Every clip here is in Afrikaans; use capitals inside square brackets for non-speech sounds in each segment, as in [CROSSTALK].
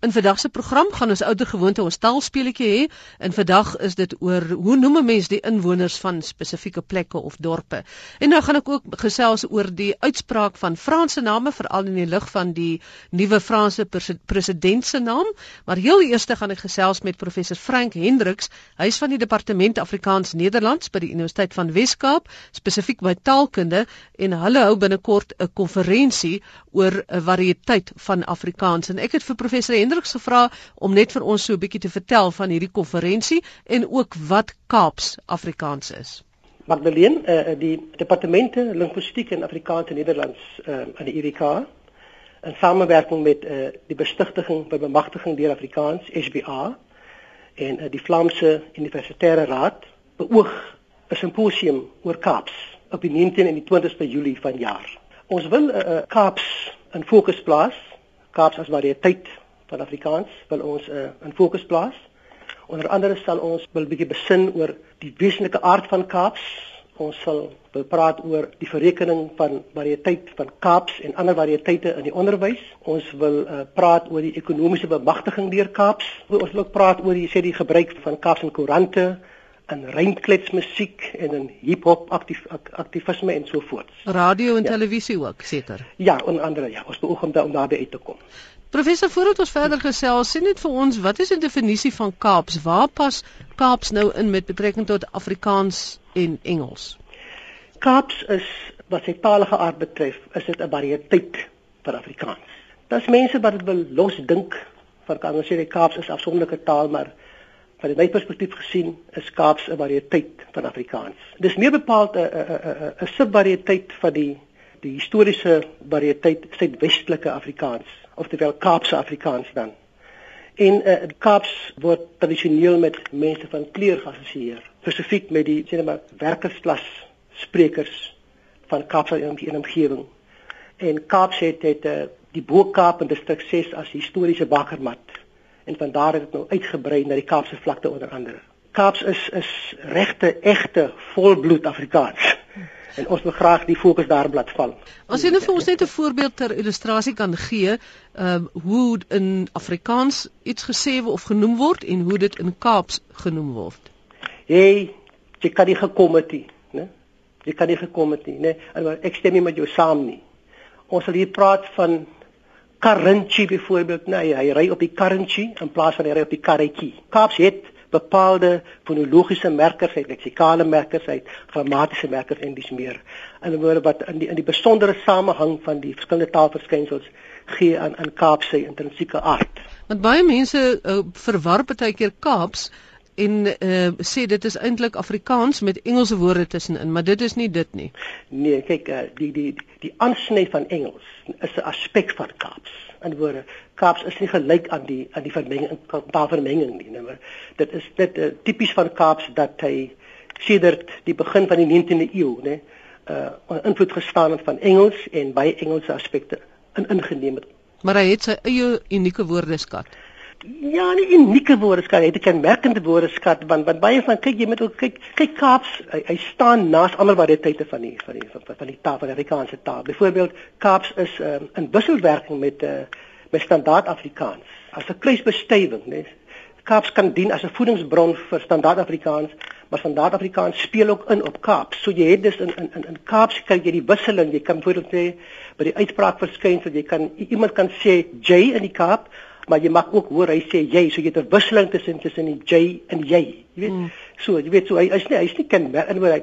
In vandag se program gaan ons ouer gewoonte ons taalspeletjie hê en vandag is dit oor hoe noem 'n mens die inwoners van spesifieke plekke of dorpe. En nou gaan ek ook gesels oor die uitspraak van Franse name veral in die lig van die nuwe Franse president se naam, maar heel eers gaan ek gesels met professor Frank Hendriks. Hy is van die departement Afrikaans Nederlands by die Universiteit van Wes-Kaap, spesifiek by taalkunde en hulle hou binnekort 'n konferensie oor 'n variëteit van Afrikaans en ek het vir professor Hendriks gevra om net vir ons so 'n bietjie te vertel van hierdie konferensie en ook wat Kaaps Afrikaans is. Magdalene, uh, die departemente linguistiek en Afrikaans en Nederlands uh, aan die UWK in samewerking met uh, die bestigting by bemagtiging deur Afrikaans SBA en uh, die Vlaamse Universitaire Raad beoog 'n simposium oor Kaaps op die 19 en die 20ste Julie vanjaar. Ons wil uh, Kaaps in fokus plaas, Kaaps as variëteit van Afrikaans wil ons uh, in fokus plaas. Onder andere sal ons wil 'n bietjie besin oor die wesenlike aard van Kaaps. Ons sal praat oor die verrekening van variëteit van Kaaps en ander variëteite in die onderwys. Ons wil uh, praat oor die ekonomiese bemagtiging deur Kaaps. Ons wil ook praat oor die sê die gebruik van Kaaps in koerante en rymkletsmusiek en in hiphop aktief, aktivisme en so voort. Radio en ja. televisie ook seker. Ja, onder andere ja, ons beoog om, om daarby uit te kom. Professor, voordat ons verder gesels, sê net vir ons, wat is die definisie van Kaaps? Waar pas Kaaps nou in met betrekking tot Afrikaans en Engels? Kaaps is wat sy taalige aard betref, is dit 'n variëteit van Afrikaans. Daar's mense wat dit wil losdink van kan ons sê die Kaaps is afsonderlike taal, maar van my perspektief gesien is Kaaps 'n variëteit van Afrikaans. Dis meer bepaald 'n 'n 'n 'n subvariëteit van die die historiese variëteit suidwestelike Afrikaans oftewel Kaapse Afrikaans dan. En uh, Kaaps word tradisioneel met mense van kleur geassosieer, spesifiek met die sê maar werkersklas sprekers van Kaapse omgewing. En Kaaps het het uh, die Bo-Kaap en distrik 6 as historiese bakkermat en van daar het dit nou uitgebrei na die Kaapse vlakte onder andere. Kaaps is is regte egte volbloed Afrikaans en ons wil graag die fokus daarop laat val. As jy net vir ons net 'n voorbeeld ter illustrasie kan gee, ehm uh, hoe in Afrikaans iets gesê of genoem word en hoe dit in Kaaps genoem word. Hey, jy kan nie gekom het nie, né? Jy kan nie gekom het nie, né? Nee, ek stem nie met jou saam nie. Ons sal hier praat van Karintjie byvoorbeeld, nee, hy ry op die Karintjie in plaas van hy ry op die karretjie. Kaaps het bepaalde fonologiese merkers uit, leksikale merkers uit, grammatiese merkers en dis meer. In 'n woorde wat in die in die besondere samehang van die verskillende taalverskynsels gee aan aan Kaap se intrinsieke aard. Want baie mense uh, verwar baie keer Kaaps en uh, sê dit is eintlik Afrikaans met Engelse woorde tussenin, maar dit is nie dit nie. Nee, kyk, uh, die die die aansny van Engels is 'n aspek van Kaaps in woorde. Kaaps is nie gelyk aan die aan die vermenging taalvermenging nie, nee, maar dit is dit uh, tipies van Kaaps dat hy sedert die begin van die 19de eeu, nê, uh invloed gestaan het van Engels en baie Engelse aspekte in ingeneem het. Maar hy het sy eie unieke woordeskat. Ja, 'n unieke woordeskat, het 'n kenmerkende woordeskat want want baie van kyk jy moet ook kyk kyk Kaaps, hy, hy staan naas ander variëteite van die van die van, van die taal van die Afrikaanse taal. Byvoorbeeld Kaaps is um, in wisselwerking met uh, met standaard Afrikaans. As 'n kluisbestuiving, né? Kaaps kan dien as 'n voedingsbron vir standaard Afrikaans, maar standaard Afrikaans speel ook in op Kaaps. So jy het dus in in in, in Kaaps kyk jy die wisseling, jy kan byvoorbeeld sê by die uitspraak verskyn dat jy kan iemand kan sê J in die Kaap maar jy mag ook hoor hy sê jy so jy het 'n wisseling tussen tussen die jy en jy jy weet mm. so jy weet so hy is nie hy's nie kenmerk in hoe hy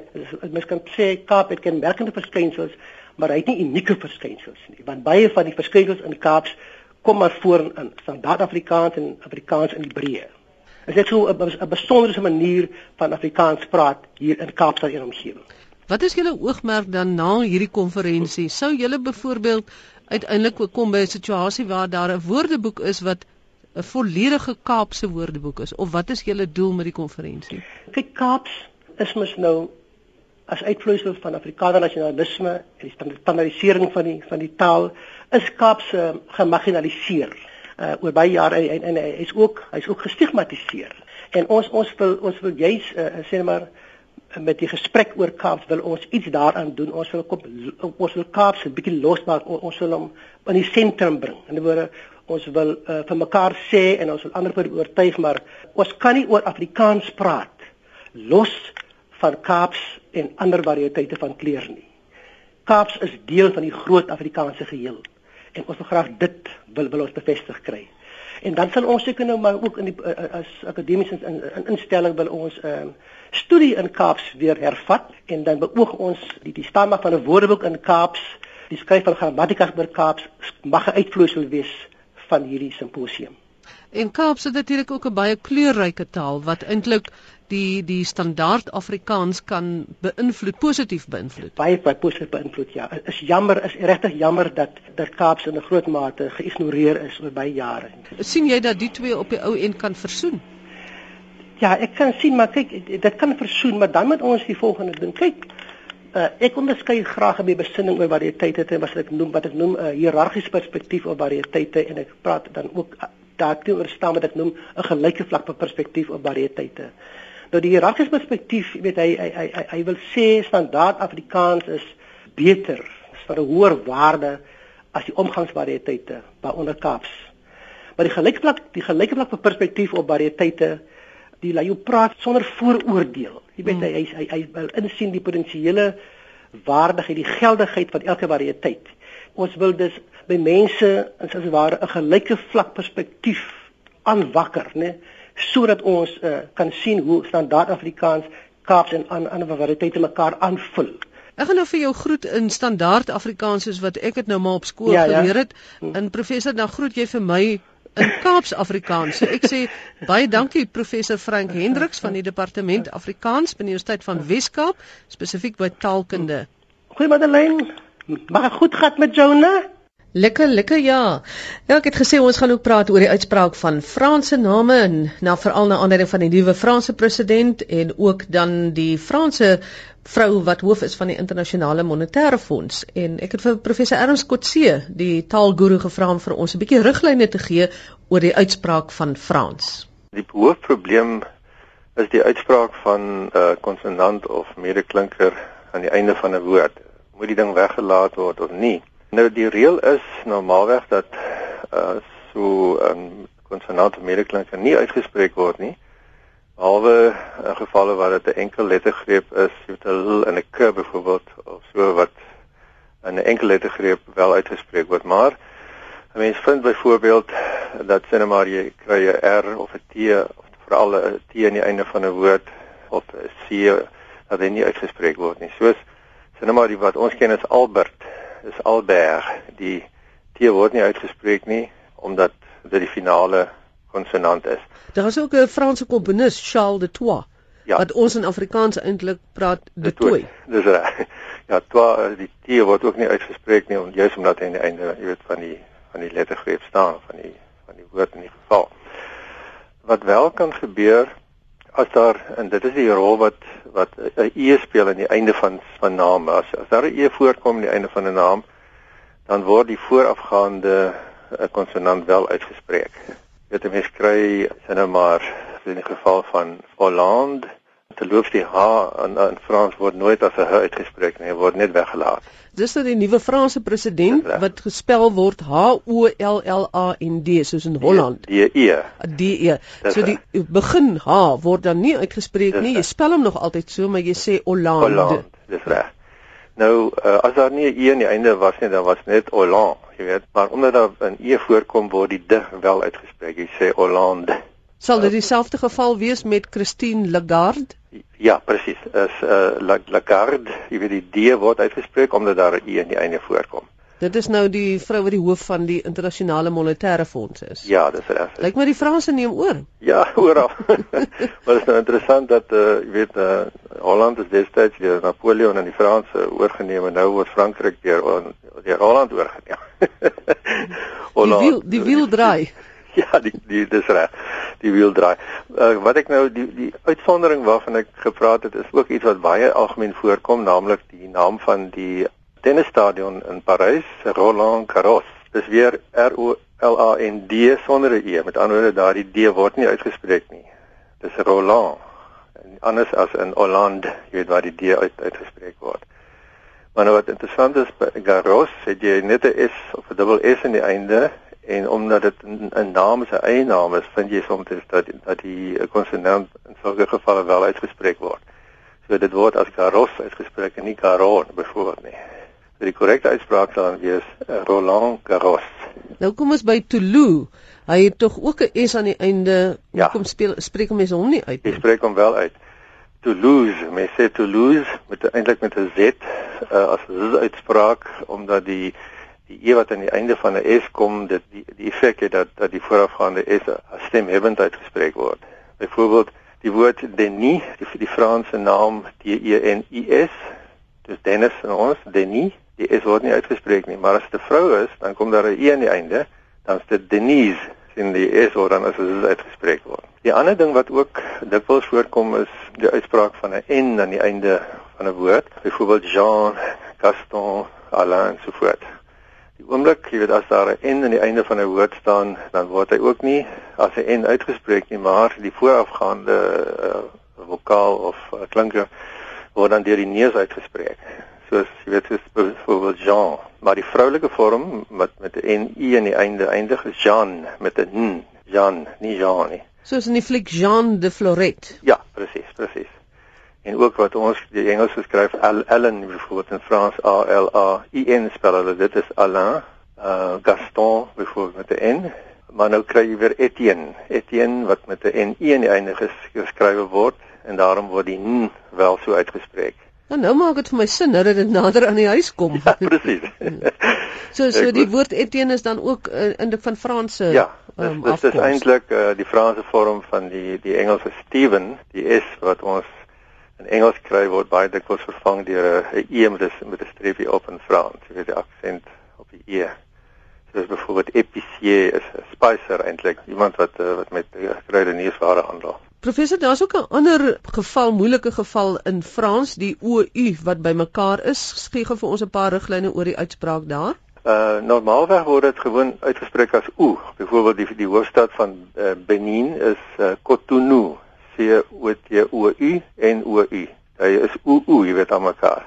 mens kan sê Kaap het kenmerkende verskynsels maar hy het nie unieke verskynsels nie want baie van die verskynsels in Kaaps kom maar voor in standaard Afrikaans en Afrikaans in Hebreë is dit so 'n besondere manier van Afrikaans praat hier in Kaapstad en omgewing Wat is julle oogmerk dan na hierdie konferensie? Sou julle byvoorbeeld uiteindelik kom by 'n situasie waar daar 'n woordeboek is wat 'n volledige Kaapse woordeboek is of wat is julle doel met die konferensie? Kyk Kaaps is mos nou as uitvloeisel van Afrikaner nasionalisme en die standaardisering van die van die taal is Kaaps uh, gemarginaliseer uh, oor baie jare en, en, en hy is ook hy's ook gestigmatiseer. En ons ons wil ons wil juis uh, sê maar met die gesprek oor Kaaps wil ons iets daaraan doen. Ons wil kom ons wil Kaaps 'n bietjie losmaak. Ons wil hom in die sentrum bring. In 'n woorde ons wil uh, vir mekaar sê en ons wil ander vir oortuig, maar ons kan nie oor Afrikaans praat los van Kaaps en ander variëteite van kleur nie. Kaaps is deel van die groot Afrikaanse geheel en ons wil graag dit wil wil ons bevestig kry. En dan sal ons seker nou maar ook in die uh, as akademiese in, in, instelling wil ons 'n uh, ehm, studie in Kaaps weer hervat en dan beoog ons die die stamma van 'n woordeboek in Kaaps, die skryf van grammatika oor Kaaps mag 'n uitvloeisel wees van hierdie simposium. En Kaaps het natuurlik ook 'n baie kleurryke taal wat eintlik die die standaard Afrikaans kan beïnvloed positief beïnvloed. Baie baie positief beïnvloed ja. Is jammer is regtig jammer dat dat Kaaps in 'n groot mate geïgnoreer is oor baie jare. sien jy dat die twee op die ou end kan versoen? Ja, ek kan sien maar kyk dit kan versoen, maar dan moet ons die volgende doen. Kyk, uh, ek onderskei graag my besinning oor variëteite en wat ek noem wat ek noem 'n uh, hiërargiese perspektief op variëteite en ek praat dan ook uh, daarteenoor staan wat ek noem 'n gelyke vlak perspektief op variëteite. Nou die hiërargiese perspektief, jy weet hy hy hy hy, hy wil sê standaard Afrikaans is beter, is van 'n hoër waarde as die omgangsvariëteite waaronder Kaaps. Maar die gelyke vlak, die gelyke vlak van perspektief op variëteite, die jou praat sonder vooroordeel. Jy weet hmm. hy hy hy wil insien die potensiële waardigheid, die geldigheid van elke variëteit. Ons wil dus by mense as as ware 'n gelyke vlak perspektief aanwakker, né? Nee? Sodat ons uh, kan sien hoe standaard Afrikaans Kaaps en ander variëteite mekaar aanvul. Ek gaan nou vir jou groet in standaard Afrikaans soos wat ek dit nou maar op skool ja, ja. geleer het. Ja. In professor dan groet jy vir my in Kaaps Afrikaans. So ek sê baie dankie professor Frank Hendriks van die departement Afrikaans by die Universiteit van Wes-Kaap, spesifiek by taalkunde. Goeie Madeleine. Mag goed gaan met Jonah. Lekker, lekker ja. Ja, ek het gesê ons gaan ook praat oor die uitspraak van Franse name en na veral na aanleiding van die nuwe Franse president en ook dan die Franse vrou wat hoof is van die internasionale monetaire fonds en ek het vir professor Ernst Kotse, die taalguru gevra om vir ons 'n bietjie riglyne te gee oor die uitspraak van Frans. Die hoofprobleem is die uitspraak van 'n uh, konsonant of medeklinker aan die einde van 'n woord. Moet die ding weggelaat word of nie? Nou die reël is normaalweg dat uh so 'n um, konsonant of medeklinker nie uitgespreek word nie. Behalwe in gevalle waar dit 'n enkel lettergreep is, soos 'n l en 'n k byvoorbeeld of so wat in 'n enkel lettergreep wel uitgespreek word, maar 'n mens vind byvoorbeeld dat sê net maar jy kry 'n r of 'n t of veral 'n t aan die einde van 'n woord of 'n c dat dit nie uitgespreek word nie. Soos sê net maar die wat ons ken as Albert is Albert. Die T word nie uitgespreek nie omdat dit die finale konsonant is. Daar is ook 'n Franse komponis, Charles de Trois, ja. wat ons in Afrikaans eintlik praat de Toy. Dis reg. Ja, Trois, eh, die T word ook nie uitgespreek nie, juis omdat hy aan die einde, jy weet, van die van die lettergreep staan van die van die woord in die geval. Wat wel kan gebeur as daar en dit is die rol wat wat 'n e speel aan die einde van van name as as daar 'n e voorkom aan die einde van 'n naam dan word die voorafgaande eh, konsonant wel uitgespreek. Weet mense kry sien nou maar in die geval van Hollande te loops die h in, in Frans word nooit as 'n h uitgespreek nie, word net weggelaat. Dis nou die nuwe Franse president wat gespel word H O L L A N D soos in Holland. D E. D E. So die begin H word dan nie uitgespreek nie. Jy spel hom nog altyd so, maar jy sê Hollande. Hollande. Dis reg. Nou uh, as daar nie 'n e in die einde was nie, dan was net Hollande, jy weet, maar omdat daar 'n e voorkom word die d wel uitgespreek. Jy sê Hollande. Sal dit dieselfde geval wees met Christine Lagarde? Ja, presies. Is uh Lagarde, jy weet die D word uitgespreek omdat daar 'n E in die einde voorkom. Dit is nou die vrou wat die hoof van die internasionale monetaire fonds is. Ja, dis reg. Lyk my die Franse neem oor. Ja, [LAUGHS] oral. [LAUGHS] maar dit is nou interessant dat uh jy weet uh Holland is destyds deur Napoleon en die Franse oorgeneem en nou word Frankryk deur deur Holland oorgeneem. [LAUGHS] Holland. Die wiel die wiel draai. [LAUGHS] ja, die die dis reg. Die wiel draai. Uh, wat ek nou die die uitsondering waarvan ek gepraat het is ook iets wat baie algemeen voorkom, naamlik die naam van die tennisstadion in Parys, Roland Garros. Dis weer R O L A N D sonder 'n E. Met ander woorde, daardie D word nie uitgespreek nie. Dis Roland. Anders as in Hollande, jy weet waar die D uit, uitgespreek word. Maar nou wat interessant is by Garros, het jy net 'n S of 'n dubbel S aan die einde En omdat dit 'n naam is, 'n eie naam is, vind jy soms dat dat die konsonant in sulke gevalle wel uitgespreek word. So dit word as Garros uitgespreek en nie Garon byvoorbeeld nie. So die korrekte uitspraak sal dan wees uh, Roland Garros. Nou kom ons by Toulouse. Hy het tog ook 'n S aan die einde. Ja. Hoekom speel spreek mense hom nie uit Jy nie? spreek hom wel uit. Toulouse, mense sê Toulouse met eintlik met 'n Z uh, as 'n uitspraak omdat die die e wat aan die einde van 'n S kom, dit die die effek het dat dat die voorafgaande S as stemhebbend uitgespreek word. Byvoorbeeld die woord Denis, die die Franse naam D E N I S, dis Dennis in ons Denis, die S word nie uitgespreek nie, maar as dit 'n vrou is, dan kom daar 'n E aan die einde, dan is dit Denise sien die S word dan as dit uitgespreek word. Die ander ding wat ook dikwels voorkom is die uitspraak van 'n N aan die einde van 'n woord, byvoorbeeld Jean, Gaston, Alain en so voort. Die oomblik, jy weet as daar 'n N aan die einde van 'n woord staan, dan word hy ook nie as 'n N uitgespreek nie, maar die voorafgaande uh, vokaal of uh, klinker word dan deur die neus uitgespreek. Soos jy weet soos byvoorbeeld Jean, maar die vroulike vorm met met 'n N I aan die einde eindig is Jean met 'n N, Jean, nie Jean nie. Soos in die fliek Jean de Floret. Ja, presies, presies. En ook wat ons die Engels geskryf Al Allen byvoorbeeld in Frans A L A I N spel hulle dit is Alain, uh Gaston byvoorbeeld met 'n N, maar nou kry jy weer Etienne, Etienne wat met 'n N I aan die einde ges- geskrywe word en daarom word die N wel so uitgespreek. Nou nou maak dit vir my sin nou dat dit nader aan die huis kom. Ja, presies. [LAUGHS] [LAUGHS] So so Ek die woord Etienne is dan ook uh, in die van Franse Ja, dis um, dis, dis afkoms. eintlik uh, die Franse vorm van die die Engelse Steven, die S wat ons in Engels kry word baie dikwels vervang deur 'n E met 'n met 'n streepie op in Frans. Jy weet die aksent op die E. Soos byvoorbeeld épicier is 'n spicer eintlik, iemand wat uh, wat met uh, kruideniersware handel. Professor, daar's ook 'n ander geval, moeilike geval in Frans, die OU wat bymekaar is. Gee gou vir ons 'n paar riglyne oor die uitspraak daar. Uh normaalweg word dit gewoon uitgespreek as O. Byvoorbeeld die die hoofstad van uh, Benin is uh, Cotonou, O T O U N O U. Hy is O O, jy weet aan mekaar.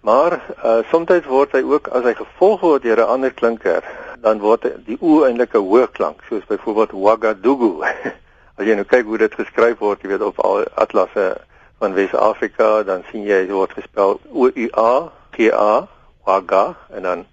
Maar uh soms word hy ook as hy gevolg word deur 'n ander klinker, dan word die O eintlik 'n hoë klank, soos byvoorbeeld Ouagadougou. [LAUGHS] as jy nou kyk hoe dit geskryf word, jy weet op al atlasse van Wes-Afrika, dan sien jy dit word gespel O U A G A Ouaga en dan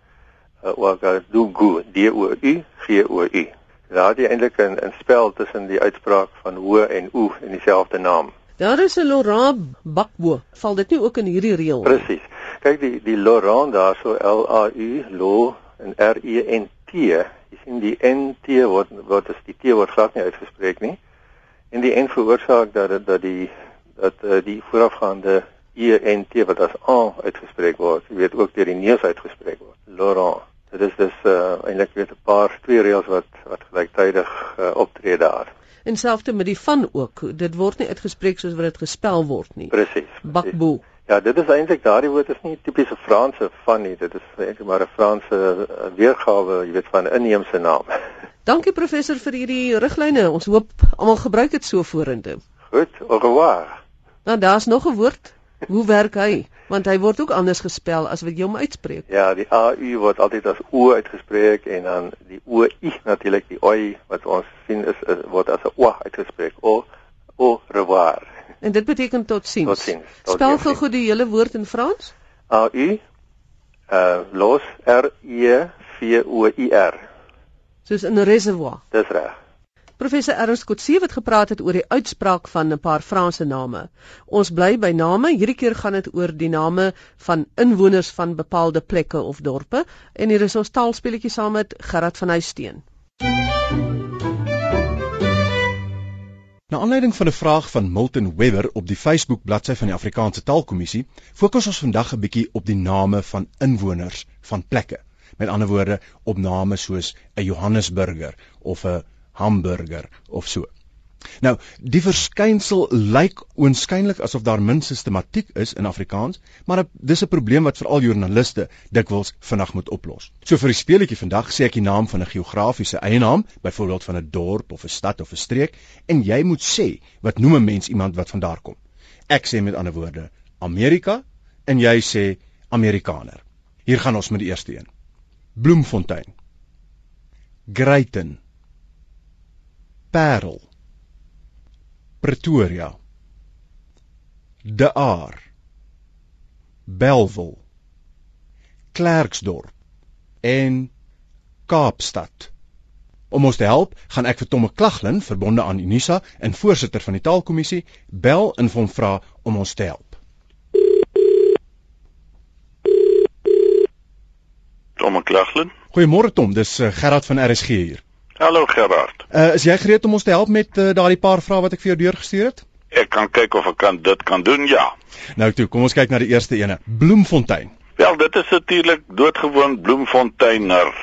uh, Ouagadougou, D O U G O U. Daar het jy eintlik 'n 'n spel tussen die uitspraak van ho en oe in dieselfde naam. Daar is 'n Laurent Bakbo. Val dit nie ook in hierdie reël? nie? Presies. Kyk die die Laurent daarso L A U Lo en R E N T. Jy sien die N T word word as die T word glad nie uitgespreek nie. En die N veroorsaak dat dit- dat die dat uh, die voorafgaande E N T wat as A uitgespreek word, jy weet ook deur die neus uitgespreek word. Laurent. Dit is dus uh, eintlik weet 'n paar twee reëls wat wat gelyktydig uh, optree daar. En selfs met die van ook. Dit word nie uitgespreek soos wat dit gespel word nie. Presies. presies. Bakbo. Ja, dit is eintlik daardie woord is nie tipiese Franse van nie. Dit is eintlik maar 'n Franse uh, weergawe, jy weet van 'n inheemse naam. [LAUGHS] Dankie professor vir hierdie riglyne. Ons hoop almal gebruik dit so vorentoe. Goed, au revoir. Nou daar's nog 'n woord. Hoe werk hy? Want hy word ook anders gespel as wat jy hom uitspreek. Ja, die AU word altyd as O uitgespreek en dan die OI natuurlik die OI wat ons sien is, is word as 'n O uitgespreek. O au revoir. En dit beteken tot siens. Totsiens. Tot Spel gou goed die hele woord in Frans. AU uh los R E V O I R. Soos in 'n reservoir. Dis reg. Professor Ernst Kotse het gepraat het oor die uitspraak van 'n paar Franse name. Ons bly by name. Hierdie keer gaan dit oor die name van inwoners van bepaalde plekke of dorpe en hier is ons taalspelletjie saam met Gerard van Huisteen. Na aanleiding van 'n vraag van Milton Webber op die Facebook bladsy van die Afrikaanse Taalkommissie, fokus ons vandag 'n bietjie op die name van inwoners van plekke. Met ander woorde, op name soos 'n Johannesburger of 'n Hamburger of so. Nou, die verskynsel lyk oënskynlik asof daar min sistematiek is in Afrikaans, maar dis 'n probleem wat veral joernaliste dikwels vinnig moet oplos. So vir die speletjie vandag sê ek die naam van 'n geografiese eienaam, byvoorbeeld van 'n dorp of 'n stad of 'n streek, en jy moet sê wat noem 'n mens iemand wat van daar kom. Ek sê met ander woorde Amerika en jy sê Amerikaner. Hier gaan ons met die eerste een. Bloemfontein. Greyton Parel Pretoria De Aar Belwel Klerksdorp en Kaapstad. Om ons te help, gaan ek vir Tomme Klaglin, verbonde aan Unisa en voorsitter van die Taalkommissie, bel en hom vra om ons te help. Tomme Klaglin. Goeiemôre Tom, dis uh, Gerard van RSG hier. Hallo Gerard. Uh, is jy gereed om ons te help met uh, daardie paar vrae wat ek vir jou deurgestuur het? Ek kan kyk of ek kan dit kan doen, ja. Nou toe, kom ons kyk na die eerste ene. Bloemfontein. Wel, dit is natuurlik doodgewoon Bloemfonteiner.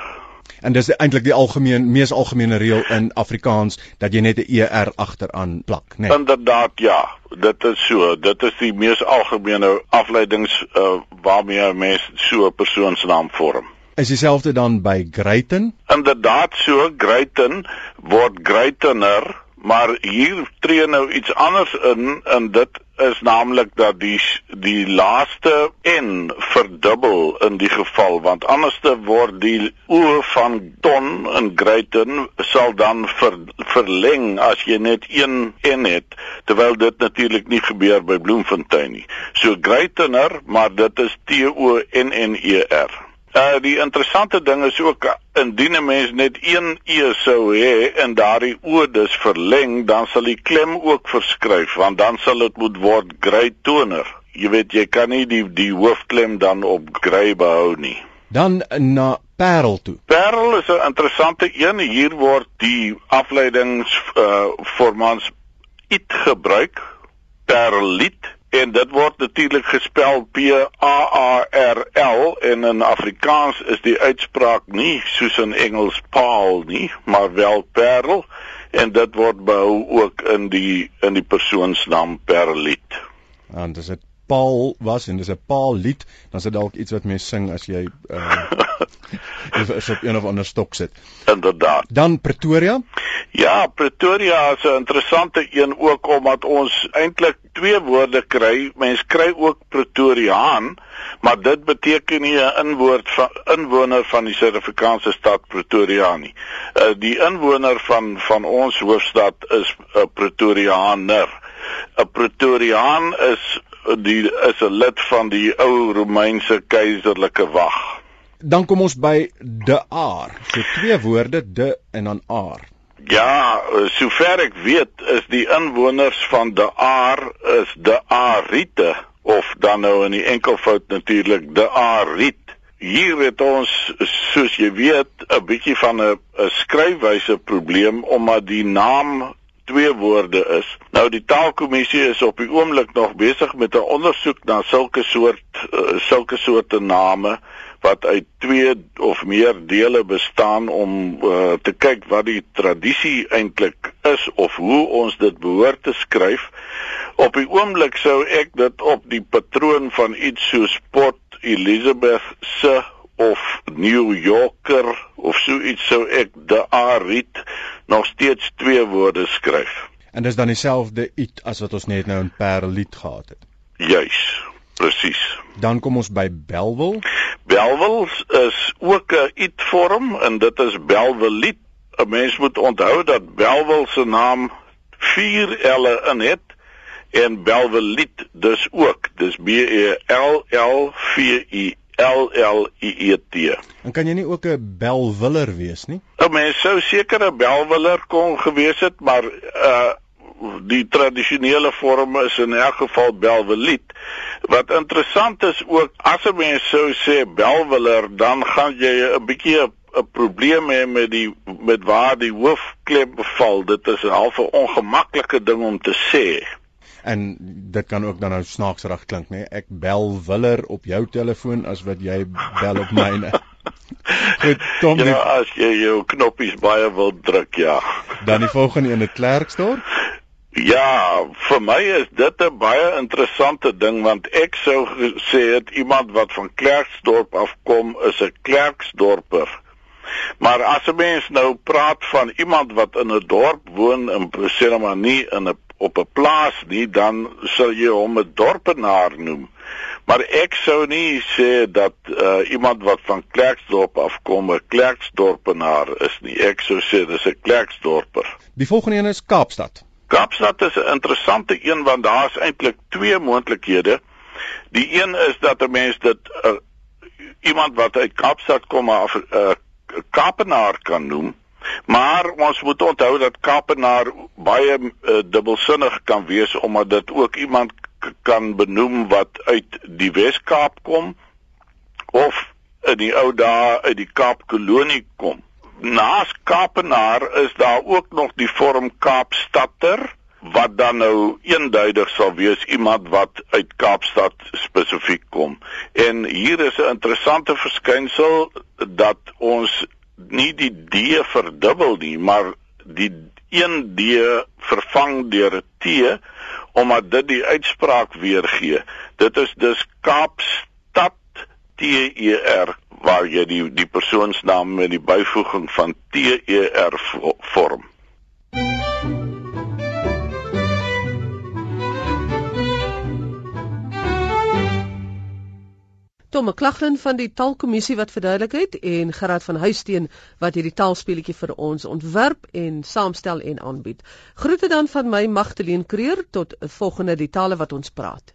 En dis eintlik die algemeen mees algemene reël in Afrikaans dat jy net 'n ER agteraan plak, né? Nee. Inderdaad, ja. Dit is so. Dit is die mees algemene afleidings uh, waarmee 'n mens so 'n persoonsnaam vorm. Is dieselfde dan by Greyton? Inderdaad so, Greyton word Greytoner maar hier tree nou iets anders in en dit is naamlik dat die die laaste n verdubbel in die geval want anderste word die o van ton in Greyton sal dan ver, verleng as jy net een n het terwyl dit natuurlik nie gebeur by Bloemfontein nie so Greytoner maar dit is T O N N E R Uh die interessante ding is ook indien 'n mens net een e sou hê en daardie o dus verleng, dan sal die klem ook verskryf want dan sal dit moet word grey toner. Jy weet jy kan nie die die hoofklem dan op grey behou nie. Dan na Parel toe. Parel is 'n interessante een. Hier word die afleidings uh formans it gebruik. Perlit en dit word natuurlik gespel P A A R L en in Afrikaans is die uitspraak nie soos in Engels paal nie, maar wel perl en dit word behou ook in die in die persoonsnaam Perlit. En dis dit Paul was en dis 'n Paul lied, dan is dit dalk iets wat mense sing as jy uh [LAUGHS] is op een of ander stok sit. Inderdaad. Dan Pretoria? Ja, Pretoria is 'n interessante een ook omdat ons eintlik twee woorde kry. Mens kry ook Pretoriaan, maar dit beteken nie 'n inwoord van inwoner van die Suid-Afrikaanse stad Pretoria nie. Uh die inwoner van van ons hoofstad is 'n Pretoriaaner. 'n Pretoriaan is die is 'n lid van die ou Romeinse keiserlike wag. Dan kom ons by de aar. So twee woorde de en dan aar. Ja, sover ek weet is die inwoners van de aar is de aarite of dan nou in die enkelvoud natuurlik de aariet. Hier het ons soos jy weet 'n bietjie van 'n skryfwyse probleem omdat die naam twee woorde is. Nou die taalkommissie is op die oomblik nog besig met 'n ondersoek na sulke soort uh, sulke soorte name wat uit twee of meer dele bestaan om uh, te kyk wat die tradisie eintlik is of hoe ons dit behoort te skryf. Op die oomblik sou ek dit op die patroon van iets soos Port Elizabeth se of New Yorker of so iets sou ek de Arit nog steeds twee woorde skryf. En dis dan dieselfde it as wat ons net nou in Perliet gehad het. Juis, presies. Dan kom ons by Belwel. Belwel is ook 'n it vorm en dit is Belweliet. 'n Mens moet onthou dat Belwel se naam 4 L'e in het en Belweliet dus ook. Dis B E L L V I L L I E T. En kan jy nie ook 'n belwiller wees nie? 'n Mens sou seker 'n belwiller kon gewees het, maar uh die tradisionele vorm is in elk geval belweliet. Wat interessant is ook as 'n mens sou sê belwiller, dan gaan jy 'n bietjie 'n probleem hê met die met waar die hoofklem beval. Dit is 'n half 'n ongemaklike ding om te sê en dit kan ook dan nou snaaksrig klink nê ek bel willer op jou telefoon as wat jy bel op myne. [LAUGHS] Goed Tom Ja die... as jy jou knoppies baie wil druk ja. Dan die volgende een in Klerksdorp? Ja vir my is dit 'n baie interessante ding want ek sou sê het iemand wat van Klerksdorp afkom is 'n Klerksdorper. Maar as 'n mens nou praat van iemand wat in 'n dorp woon en sê maar nie in 'n op 'n plaas nie, dan sal jy hom 'n dorpenaar noem. Maar ek sou nie sê dat uh, iemand wat van Klerksdorp afkom 'n Klerksdorpenaar is nie. Ek sou sê dis 'n Klerksdorper. Die volgende een is Kaapstad. Kaapstad is 'n interessante een want daar's eintlik twee moontlikhede. Die een is dat 'n mens dit uh, iemand wat uit Kaapstad kom 'n uh, Kaapenaar kan noem. Maar ons moet onthou dat Kaapenaar baie uh, dubbelsinnig kan wees omdat dit ook iemand kan benoem wat uit die Wes-Kaap kom of in die ou dae uit die Kaapkolonie kom. Naas Kaapenaar is daar ook nog die vorm Kaapstadter wat dan nou eenduidig sal wees iemand wat uit Kaapstad spesifiek kom. En hier is 'n interessante verskynsel dat ons nie die D verdubbel nie, maar die 1 D vervang deur 'n T omdat dit die uitspraak weergee. Dit is dus Kaapstad T E R waar jy die die persoonsnaam met die byvoeging van T E R vorm. Tom McLaughlin van die Taalkommissie wat verduidelik het en Gerard van Huisteen wat hierdie taalspeletjie vir ons ontwerp en saamstel en aanbied. Groete dan van my Magdalene Creer tot 'n volgende die tale wat ons praat.